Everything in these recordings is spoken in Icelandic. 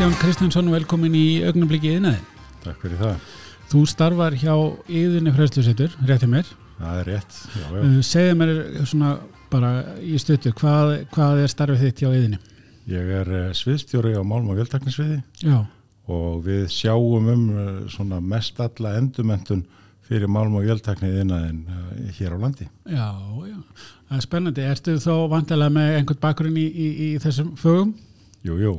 Kristján Kristjánsson og velkomin í augnablikið innaði. Takk fyrir það. Þú starfar hjá yðinni fræðslusettur, réttið mér. Það er rétt, já, já. Uh, segðu mér svona bara í stötu, hvað, hvað er starfið þitt hjá yðinni? Ég er uh, sviðstjóri á Málma Vjöldtaknisviði Já, og við sjáum um uh, svona mest alla endumendun fyrir Málma Vjöldtaknið innan uh, hér á landi. já, já. Það er spennandi. Ertu þá vantilega með einhvern bakgrunn í, í, í þessum fögum? Jú, jú,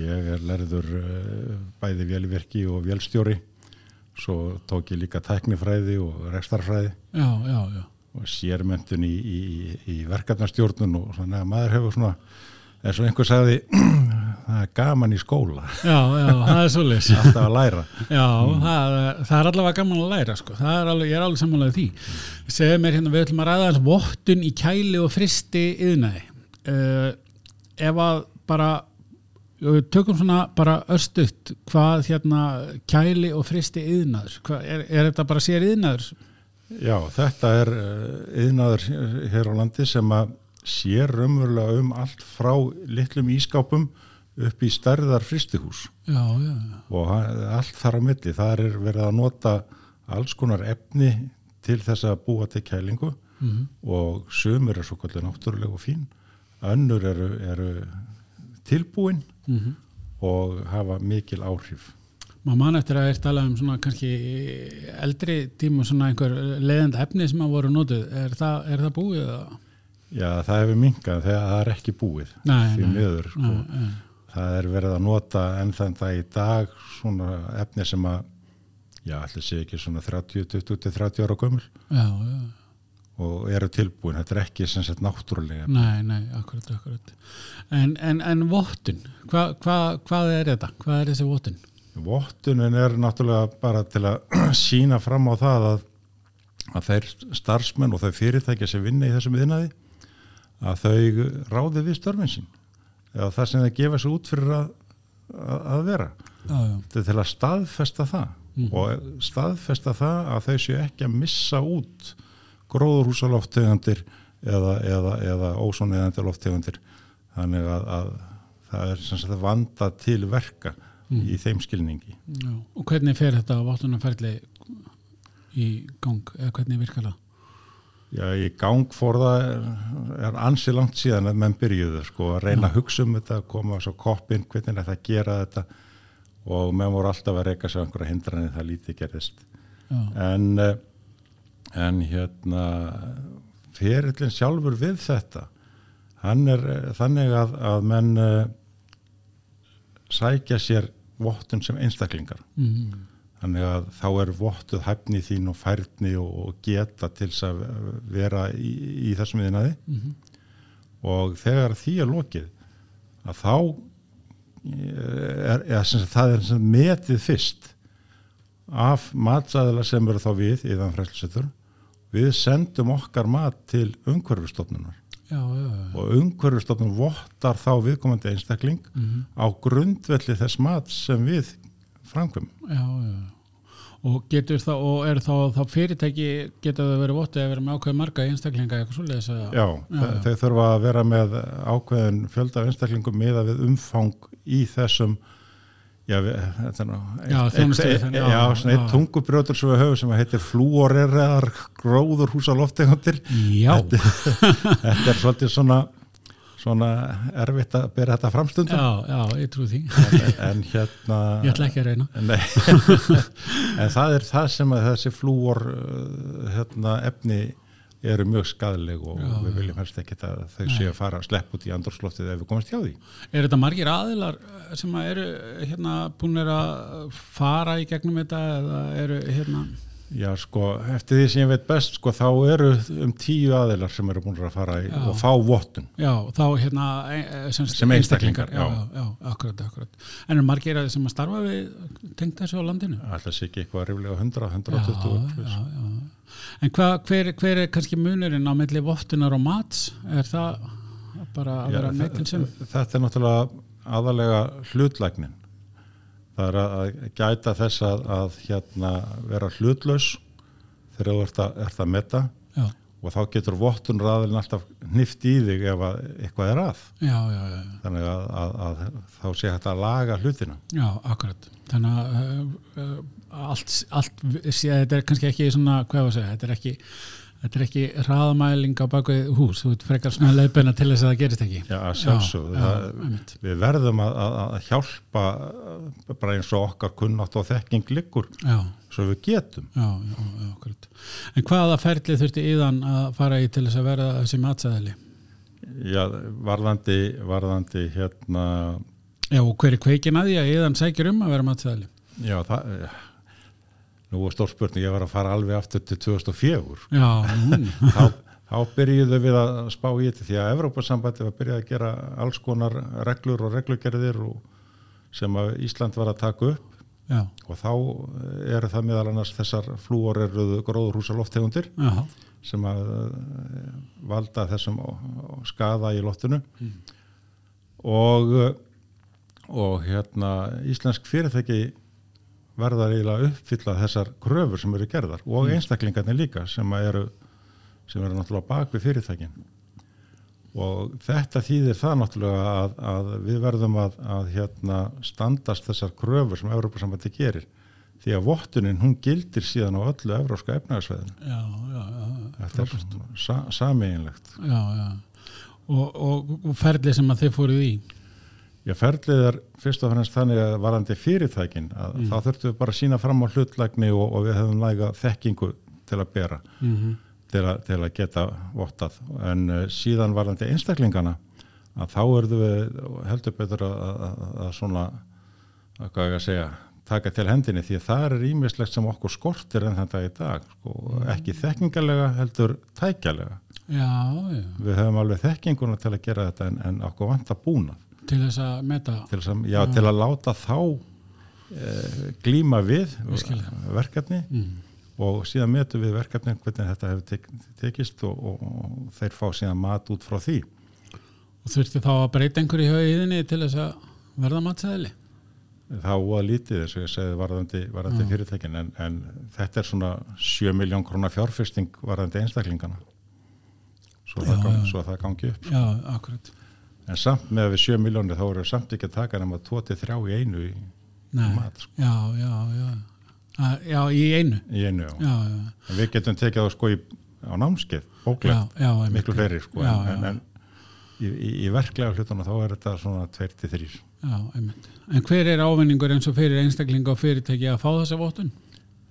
ég er lærður uh, bæði vélverki og vélstjóri, svo tók ég líka tæknifræði og rekstarfræði Já, já, já. og sérmendun í, í, í verkefnastjórnun og svona að maður hefur svona, eins og einhver sagði, það er gaman í skóla, Já, já, það er svolítið. alltaf að læra. Já, það, það er allavega gaman að læra sko. er alveg, ég er alveg sammálaðið því segðu mér hérna, við ætlum að ræða alls vottun í kæli og fristi yðnaði uh, ef að bara við tökum svona bara örstuðt hvað hérna kæli og fristi yðnaður, er, er þetta bara sér yðnaður? Já, þetta er yðnaður hér á landi sem að sér raunverulega um allt frá litlum ískápum upp í stærðar fristihús Já, já, já, og allt þar á milli. Það er verið að nota alls konar efni til þess að búa til kælingu Mhm. og sömur er svo kvöldi náttúrulega og fín. Önnur eru, eru tilbúin mm og hafa mikil áhrif. maður mann eftir að er talað um svona kannski eldri tíma svona einhver leiðandi efni sem að voru notuð, er það, er það búið eða? Já, það hefur minkað þegar það er ekki búið Nei, því nei, miður. Sko. Nei, það er verið að nota enn þann það í dag svona efni sem að já, allir sé ekki svona 30, 20 til 30 ára gömul Já, já, og eru tilbúin, þetta er ekki sem sagt náttúrulega nei, nei, akkurat, akkurat. En, en, en vottun, hva, hva, hvað er þetta? Hvað er þessi vottun? Vottunin er náttúrulega bara til að sína fram á það að, að þeir starfsmenn og þau fyrirtækja sem vinna í þessum viðnaði að þau ráði við störfin sín. Eða það sem þau gefa sig út fyrir að, að, að vera. Já, já, þetta er til að staðfesta það. Og staðfesta það að þau séu ekki að missa út gróðurhúsaloftegundir eða, eða, eða ósóniðandi loftegundir þannig að, að það er sagt vanda til verka í þeim skilningi. Já. Og hvernig fer þetta vottunarferli í gang, eða hvernig virkar það? Já, í gang fór það er, er ansi langt síðan að menn byrjuðu sko að reyna að hugsa um þetta, koma svo koppinn, hvernig er það að gera þetta. Og menn voru alltaf að reyka sig á einhverja hindranir það lítið gerðist. Já, en, eh, en hérna ferillin sjálfur við þetta hann er eh, þannig að, að menn uh, sækja sér vottun sem einstaklingar. Mm, þannig að þá er vottuð hæfni þín og færni og, geta til þess að vera í, í þessum viðnaði mm, og þegar því er lokið að þá eh, er, er, er, það er metið fyrst af matsæðila sem eru þá við íðan fræslusettur við sendum okkar mat til umhverfustofnunar og umhverfustofnun vottar þá viðkomandi einstakling Mm, á grundvelli þess mat sem við framkvæm já, já. Og getur það, og er þá, þá fyrirtæki, getur það verið vottið að vera með ákveð marga einstaklinga eitthvað svoleiðis að Já, Já, já. þeir þurfa að vera með ákveðin fjölda einstaklingum miða við umfang í þessum já, þetta eitt tungubrjótur sem við höfum sem heitir flúoreraðar gróður húsa loftegundir Já, þetta er svolítið svona svona erfitt að bera þetta framstundum já, já, ég trú því. En, en hérna Ég ætla ekki að reyna. Nei, en það er það sem að þessi flúor uh, hérna, efni eru mjög skadleg og Já, við viljum helst ekki að þau séu að fara að slepp út í andorsloftið ef við komast hjá því. Er þetta margir aðilar eh, sem að eru hérna búinir að fara í gegnum þetta eða eru hérna Já, sko, eftir því sem ég veit best, sko, þá eru um tíu aðilar sem eru búin að fara í Já. og fá vottun. Já, þá hérna e- e- sem, Sem einstaklingar, já, já. já, já, akkurat, akkurat En eru margir að sem að starfa við tengt þessu á landinu? Alltaf sé ekki eitthvað ríflega 100, Já, 120. já, já. En hva, hver, hver er kannski munurinn á milli vottunar og mats? Er það bara að Já, vera sem Þetta er náttúrulega aðalega hlutlægnin. Það er að gæta þess að, að hérna, vera hlutlaus þegar þú ert að, ert að metta Já, og þá getur vottun raðilin alltaf hnift í þig ef að eitthvað er að. Já, já, já, þannig að, að, að þá sé hægt að laga hlutina. Já, akkurat. Þannig að uh, allt, allt sé, þetta er kannski ekki svona, hvað var að segja, þetta er ekki þetta er ekki hraðamæling á bakvið hús. Þú frekar svona leiðbeina til þess að það gerist ekki. Já, Það- einmitt. við verðum að, að, að hjálpa bara eins og okkar kunnátt og þekking liggur. Já, svo við getum. Já, já, en hvaða ferli þurfti íðan að fara í til þess að verða þessi matsæðali Já, varðandi, varðandi hérna já, og hver er kveikin að því að íðan sækir um að vera matsæðali já, það nú er stór spurning, ég var að fara alveg aftur til 2004 já, þá, þá byrjuðu við að spá í þetta því að Evrópasambandi var að byrja að gera alls konar reglur og reglugerðir og sem að Ísland var að taka upp já, og þá eh, eru það meðal annars þessar flúorerruðu gróðurhúsaloftegundir já, sem að eh, valda þessum skaða í loftinu. Og eh, og hérna íslensk fyrirtæki verða eiginlega uppfylla þessar kröfur sem eru gerðar og einstaklingarnir líka sem eru sem eru náttúrulega bak við fyrirtækin og þetta þýðir það náttúrulega að, að við verðum að, að hérna standast þessar kröfur sem Európa-sambandi gerir því að vottunin hún gildir síðan á öllu já, já, Þetta er sa sameinlegt. já, já. Og, og, og ferli sem að þið fóruð í Já, ferlið er fyrst og fremst þannig að varandi fyrirtækin að Mm. þá þurftum við bara að sína fram á hlutlægni og, og við hefum læga þekkingu til að bera, mm -hmm. Til, að, til að geta vottað. En uh, síðan varandi einstaklingana að þá verðum við heldur betur að, að, svona, að hvað ég að segja, taka til hendinni því að það er ímislegt sem okkur skortir en þetta í dag. Sko. Mm. Ekki þekkingalega heldur tækjalega. já, já, Við höfum alveg þekkinguna til að gera þetta en, en okkur vant að búna. til þess að meta til, að, já, til að láta þá e, glíma við verkefni mm. Og síðan metum við verkefni hvernig þetta hefur tek, tekist og, og, þeir fá síðan mat út frá því. Og þurfti þá að breyta einhverju í högiðinni til þess að verða matsæðali þá var lítið eins og ég segði varðandi, varðandi fyrirtækin en, en þetta er svona 7 miljón krónar fjárfesting varðandi einstaklingana. Svo, Já, það, gang, já. svo það gangi upp. Já, akkurat. En samt með við 7 miljónir þá við samt ekki að taka nema 2-3 í einu í, Nei. mat sko, já, já, já. að, já, í einu í einu já. já, já, við getum tekið það sko í, á námskeið, bóklegt, miklu fleiri sko, en, en, en í, í, í verklega hlutana þá er þetta svona 2-3. já, einmitt en hver er ávinningur eins og fyrir einstaklinga og fyrirtæki að fá þessa vottun?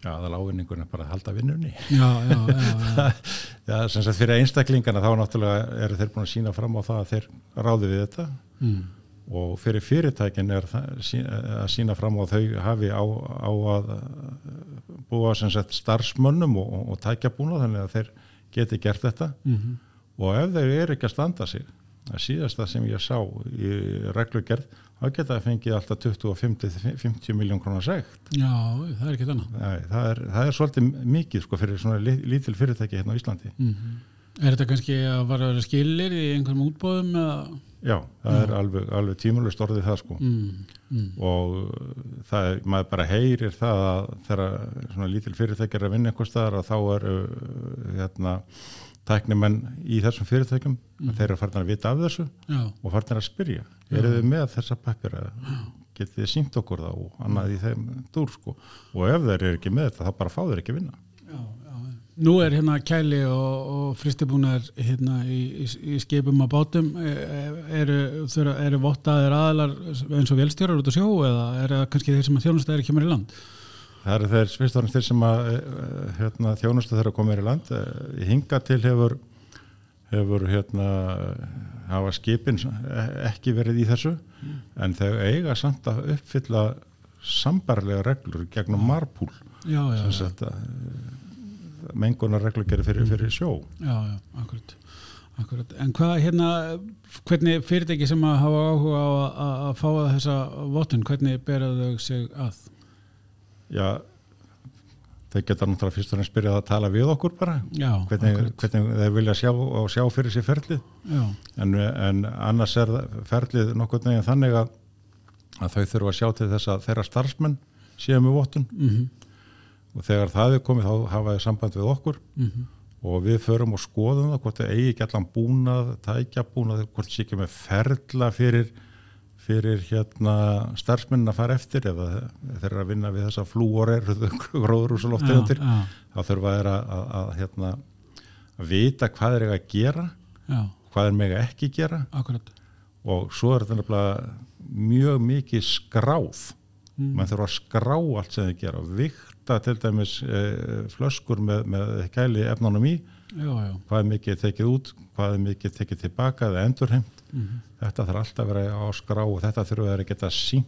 Já, það er ávinningun bara að halda vinnunni. já, já, já, já, Já, sem sagt fyrir einstaklingana þá náttúrulega eru þeir búin að sína fram á það að þeir ráði við þetta mm. Og fyrir fyrirtækin er að sína fram á þau hafi á, á að búa sem sagt starfsmönnum og, og, og tækja búna þannig að þeir geti gert þetta Mm og ef þeir eru ekki að standa sig að síðasta sem ég sá í reglugerð, þá geta það fengið alltaf 25-50 miljón krónar segt. já, það er ekki þannig það, það er svolítið mikið sko, fyrir svona lítil fyrirtæki hérna á Íslandi. mm er þetta kannski að vara að vera skilir í einhverjum útbóðum eða? Já, það er alveg, alveg tímulust orðið það sko. Mm. Mm. og það er, maður bara heyrir það að þegar svona lítil fyrirtæki er að vinna einhver staðar að þá eru hérna tæknimenn í þessum fyrirtækjum þeir eru farin að vita af þessu já, og farin að spyrja, eru þið með þessa pappira getið þið sínt okkur það og annað í þeim dúr sko. Og ef þeir eru ekki með þetta þá bara fá þeir ekki vinna. Já, já. Nú er hérna kæli og, og fristibúnar hérna í, í, í skipum og bátum. E- e- eru, þurfa, eru vottaðir aðalar eins og velstjórar út á sjó eða er það kannski þeir sem að þjónustæðir kemur í land? Það eru þeir fremst þeir sem að eh, hérna, þjónustu þeirra komir í land. Hinga til hefur hefur hérna hafa skipin ekki verið í þessu en þau eiga samt að uppfylla sambarlega reglur gegnum marpúl. Sem að mengunar reglur gerir fyrir, fyrir sjó. Já, já, akkurat. akkurat. En hvað hérna, hvernig fyrirtæki sem að hafa áhuga á að, að, að fá þessa vottun, hvernig bera þau sig að? Já þau geta náttúrulega fyrst og fremst byrjað að tala við okkur bara. Já, hvernig, hvernig þeir vilja sjá og sjá fyrir sér ferlið. En, en annars er ferlið nokkur neginn þannig að, að þau þurfa að sjá til þess að þeirra starfsmenn séu með vottun. Mhm, og þegar það er komið þá hafa þau samband við okkur. Mhm, og við förum og skoðum það hvort það eigi ekki allan búnað, tækja búnað, hvort sé ekki með ferla fyrir, fyrir hérna starfsmennin að fara eftir. Eða þeir eru að vinna við þessa flúorir, gróðurúsaloftegundir, já, þá þurfa þeir að, að, að, hérna, að vita hvað þeir eiga að gera, já, hvað þeir mega ekki gera. Akkurat. Og svo er þetta nefnilega mjög mikið skráð. Mm. mann þurfa að skrá allt sem þið gera vikta til dæmis e, flöskur með, með kæli efnánum í já, já, hvað er mikið tekið út hvað er mikið tekið tilbaka eða endurheimt Mhm. þetta þarf alltaf að vera á skrá og þetta þurfa þeir að geta sínt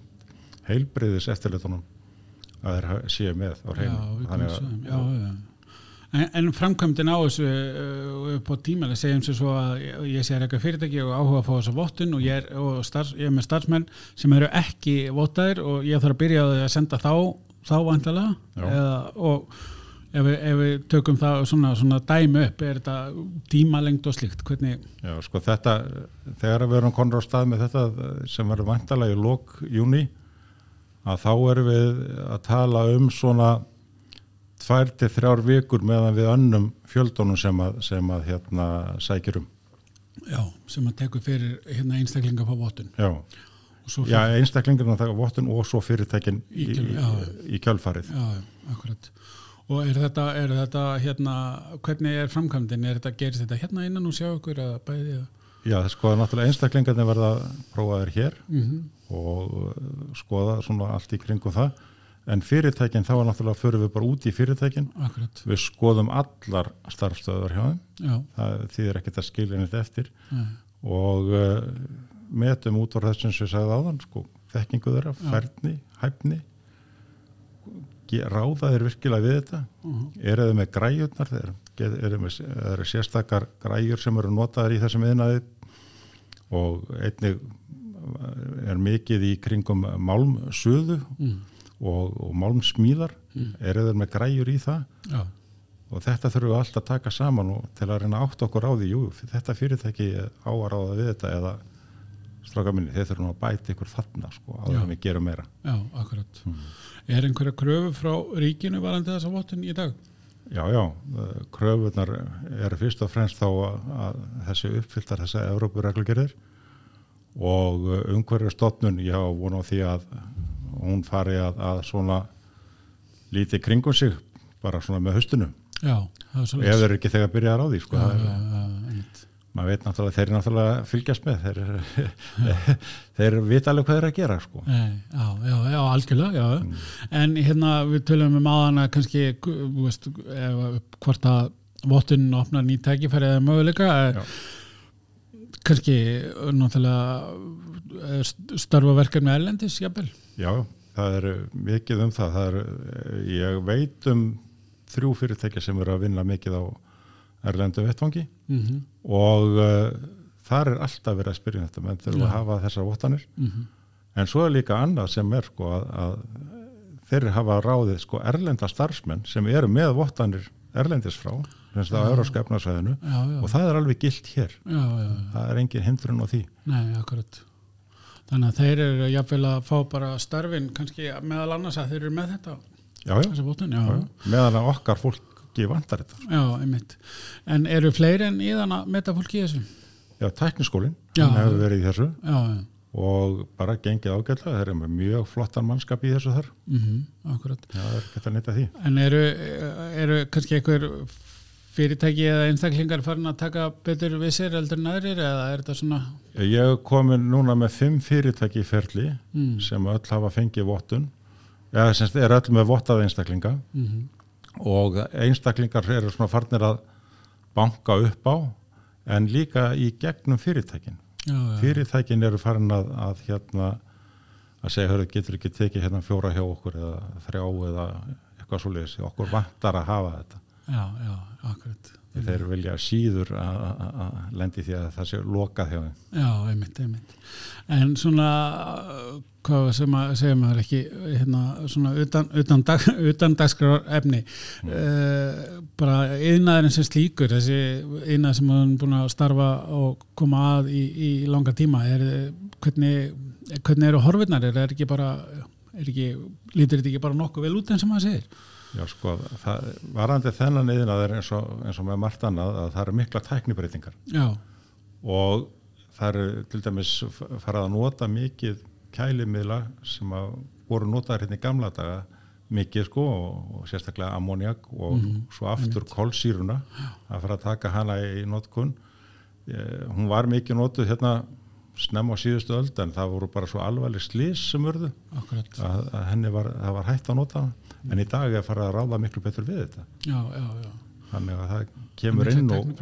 heilbriðis eftirlitunum að þeir séu með á að- já. En, en framkvæmdin á þessu uh, upp á tímalega segjum sér svo að ég, sé eitthvað fyrirtæki og áhuga að fá þessa vottun og, ég er, og starfs, ég er með starfsmenn sem eru ekki vottaðir og ég þarf að byrja að senda þá þá vantilega eða, og ef við, ef við tökum það svona, svona dæmi upp er þetta tímalengd og slíkt? Hvernig, Já, sko þetta, þegar við erum konur á stað með þetta sem verður vantalega í lok júni, að þá erum við að tala um svona tvær til þrjár vikur meðan við önnum fjöldunum sem að, sem að hérna sækjur um. já, sem að tekur fyrir hérna einstaklinga á vottun. Já, Já einstaklingurinn að taka vottun og svo fyrirtækin Í í, í, já. í kjölfarið. Já, akkurat. Og er þetta, er þetta hérna, hvernig er framkvæmdin? Er þetta, gerist þetta hérna innan og sjá ykkur að bæði? Að... Já, sko náttúrulega einstaklingarnir verða prófaðir hér Mm -hmm. og uh, skoða svona allt í kringum það. En fyrirtækin þá er náttúrulega fyrir við bara út í fyrirtækin Akkurat, Við skoðum allar starfstöðar hjá þeim, það þýðir ekkert að skilja neitt eftir Nei. og uh, metum út á þessum sem ég sagði áðan, sko, þekkingu þeirra, færni, hæfni, ráða þeir virkilega við þetta, Uh eru þeir með græjurnar, þeir eru eru sérstakar græjur sem eru notaðar í þessum yðnaði og einnig er mikið í kringum málmsuðu mm. og, og málmsmíðar, Mm. eru þeir með græjur í það? Já, og þetta þurfum við alltaf að taka saman og til að reyna átt okkur á því, jú, þetta fyrirtæki á að ráða við þetta eða stráka minni, þeir þurfum að bæta ykkur þarna sko, á því að við gerum meira já, akkurat. Er einhverja kröfu frá ríkinu varandi þessa vottun í dag? Já, já, eh, kröfunar eru fyrst og fremst þá að, þessi uppfylltar þessa Evrópureglugerðir og umhverju stofnun, já, vona á því að hún fari að, að svona lítið kringum sig bara svona með haustinu Já, það er ef þeir eru ekki þegar að byrja að ráði sko, Já, það er- já, já. Maður veit náttúrulega, þeir náttúrulega fylgjast með þeir, þeir vita alveg hvað þeir að gera sko. Já, já, já, algjörlega, já. En hérna við tölum um aðan að kannski, þú veist, hvort að vottunin opnar ný tækifæri eða möguleika, er, kannski náttúrulega er starfa verkefni erlendis, jafnvel. já, það eru mikið um það, það eru, ég veit um þrjú fyrirtækja sem eru að vinna mikið á erlendu vettfangi Mm -hmm. og uh, þar er alltaf verið að spyrja um þetta, menn þurfum Já. að hafa þessar vottanir Mm en svo er líka annað sem er sko að, að þeir hafa ráðið sko erlenda starfsmenn sem eru með vottanir erlendis frá, þess að á. Európska efnarsvæðinu og það er alveg gilt hér, já, já, já. það er engin hindrun á því Nei, akkurat. Þannig að þeir eru jafnvel að fá bara starfin, kannski meðal annars að þeir eru með þetta, já, já, þessa vottun, já. já, já. meðan okkar fólki vantar þetta Já, einmitt. En eru fleiri en íðan að meta fólki í þessu? já, tækniskólinn, hefur verið í þessu Já, já. og bara gengið ágætlega, þeir eru með mjög flottan mannskap í þessu þar Mm akkurat. já, það er gett að nýta því En eru, eru kannski einhver fyrirtæki eða einstaklingar farin að taka betur við sér eldur en aðrir eða er þetta svona ég hef komin núna með fimm fyrirtæki í ferli mm. sem öll hafa fengið vottun eða sem er öll með vottað einstaklinga Mm og einstaklingar eru svona farnir að banka upp á en líka í gegnum fyrirtækin. Já, já, fyrirtækin eru farin að, að hérna að segja, hörðu, getur ekki tekið hérna fjóra hjá okkur eða þrjá eða eitthvað svoleiðis, okkur vantar að hafa þetta. Já, já, akkurat mm. þeir vilja síður að, lendi því að það sé lokað hjá þeim. Já, einmitt, einmitt. En svona hvað sem að segja maður ekki hérna, svona utan, utan, dag, utan dagskrar efni mm. bara yðnaðurinn sem slíkur þessi yðnað sem maður er búin að starfa og koma að í, í langa tíma er, hvernig, hvernig eru horfirnar er, er ekki bara er ekki, lítur þetta ekki bara nokkuð vel út en sem maður segir Já, sko, það, varandi þennan yðin að það er eins og, eins og með margt annað að það eru mikla tæknibreitingar já, og það eru til dæmis farað að nota mikið kælimiðla sem að voru notaðir hérna í gamla daga mikið sko og, og sérstaklega ammoniak og svo aftur kolsýruna að fara að taka hana í notkun. Eh, hún var mikið notuð hérna snemma á síðustu öld en það voru bara svo alvarleg slís sem urðu. Að, að henni var, það var hægt að nota en í dag er farið að ráða miklu betur við þetta. Já, já, já. Þannig að það kemur inn og,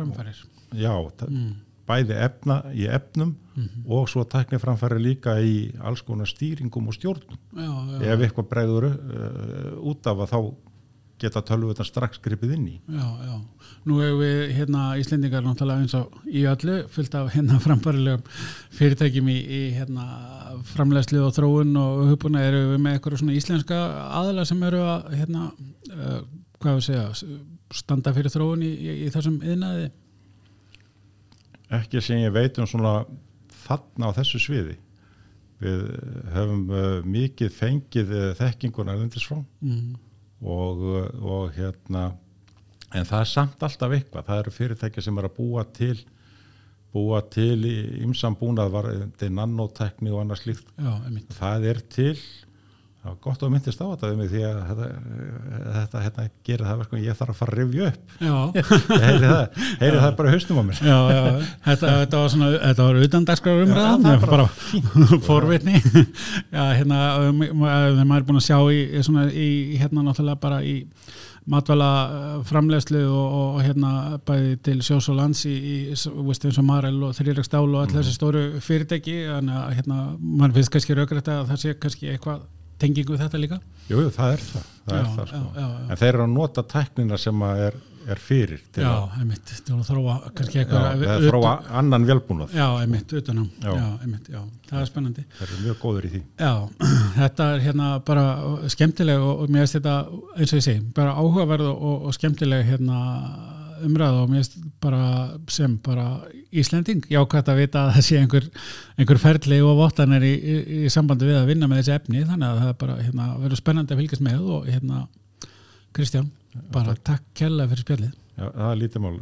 já, mm. bæði efna í efnum Mhm. og svo tækni framfæri líka í alls konar stýringum og stjórnum. Já, já, ef eitthvað bregður uh, út af að þá geta tölvutan strax gripið inn í. Já, já. Nú hefur við hérna Íslendingar náttúrulega eins og í öllu fyllt af hérna framfærilegum fyrirtækjum í, í hérna framlegslu og þróun og hupuna eru við með eitthvað svona íslenska aðla sem eru að hérna uh, hvað við segja standa fyrir þróun í, í, í þessum yðnaði ekki sem ég veit um svona þarna á þessu sviði. Við höfum uh, mikið fengið uh, þekkinguna erlendis frá mm. Og, og hérna en það er samt alltaf eitthvað. Það eru fyrirtæki sem er að búa til búa til í ymsam búnað var þetta er nanotekni og annað slíkt. Já, það er til það var gott að myndist á þetta mig því að þetta, þetta hérna, gerir það verkum ég þarf að fara að rifja upp. Já, heyri það, heyri það bara í hausnum á mér. Já, já þetta, þetta var svona, þetta var utan dagskráður Já, umræðan bara, bara forvitni. Já, hérna, um, þegar maður er búin að sjá í, svona, í, hérna náttúrulega bara í matvæla uh, framlegslu og, og hérna bæði til sjós og lands í, í veist, eins og Marel og Þrýragstál og all þessi stóru fyrirtæki að hérna, mann finnst kannski raugrætt að það sé kannski eitthvað tengingu þetta líka? Jú, það er það, það, Já, er það sko. já, já, en þeir eru að nota teknina sem er, er fyrir til Já, einmitt, til að þróa kannski eitthvað eða þróa annan velbúnað Já, einmitt, utanum Já. einmitt, já, það er spennandi. Þeir eru mjög góður í því. Já, þetta er hérna bara skemmtileg og, og mér finnst þetta eins og ég segi, bara áhugaverð og, og skemmtileg hérna umræða og mér finnst bara sem bara Íslending, jákvæmt að vita að það sé einhver, einhver ferli og vottanir í, í, í sambandi við að vinna með þessi efni þannig að það er bara hérna, verður spennandi að fylgjast með og hérna Kristján, bara takk kærlega fyrir spjallið Já, það er lítið mál.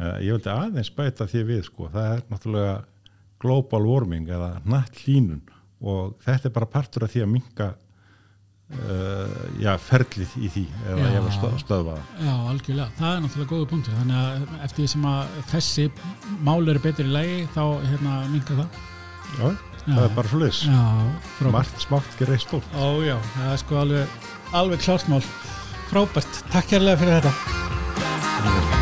Uh, ég vildi aðeins bæta því við, sko. Það er náttúrulega global warming eða natt hlínun og þetta er bara partur af því að minka uh, já, ferlið í því eða Já. stöð, stöðva það. Já, algjörlega, það er náttúrulega góða punktur. Þannig að eftir því sem að þessi mál eru betri í lagi þá hérna minka það. Já, það er bara. Já, frábært. Margt smátt eitt stórt. Ó já, það er sko alveg, alveg klart mál. Frábært, takk kærlega fyrir þetta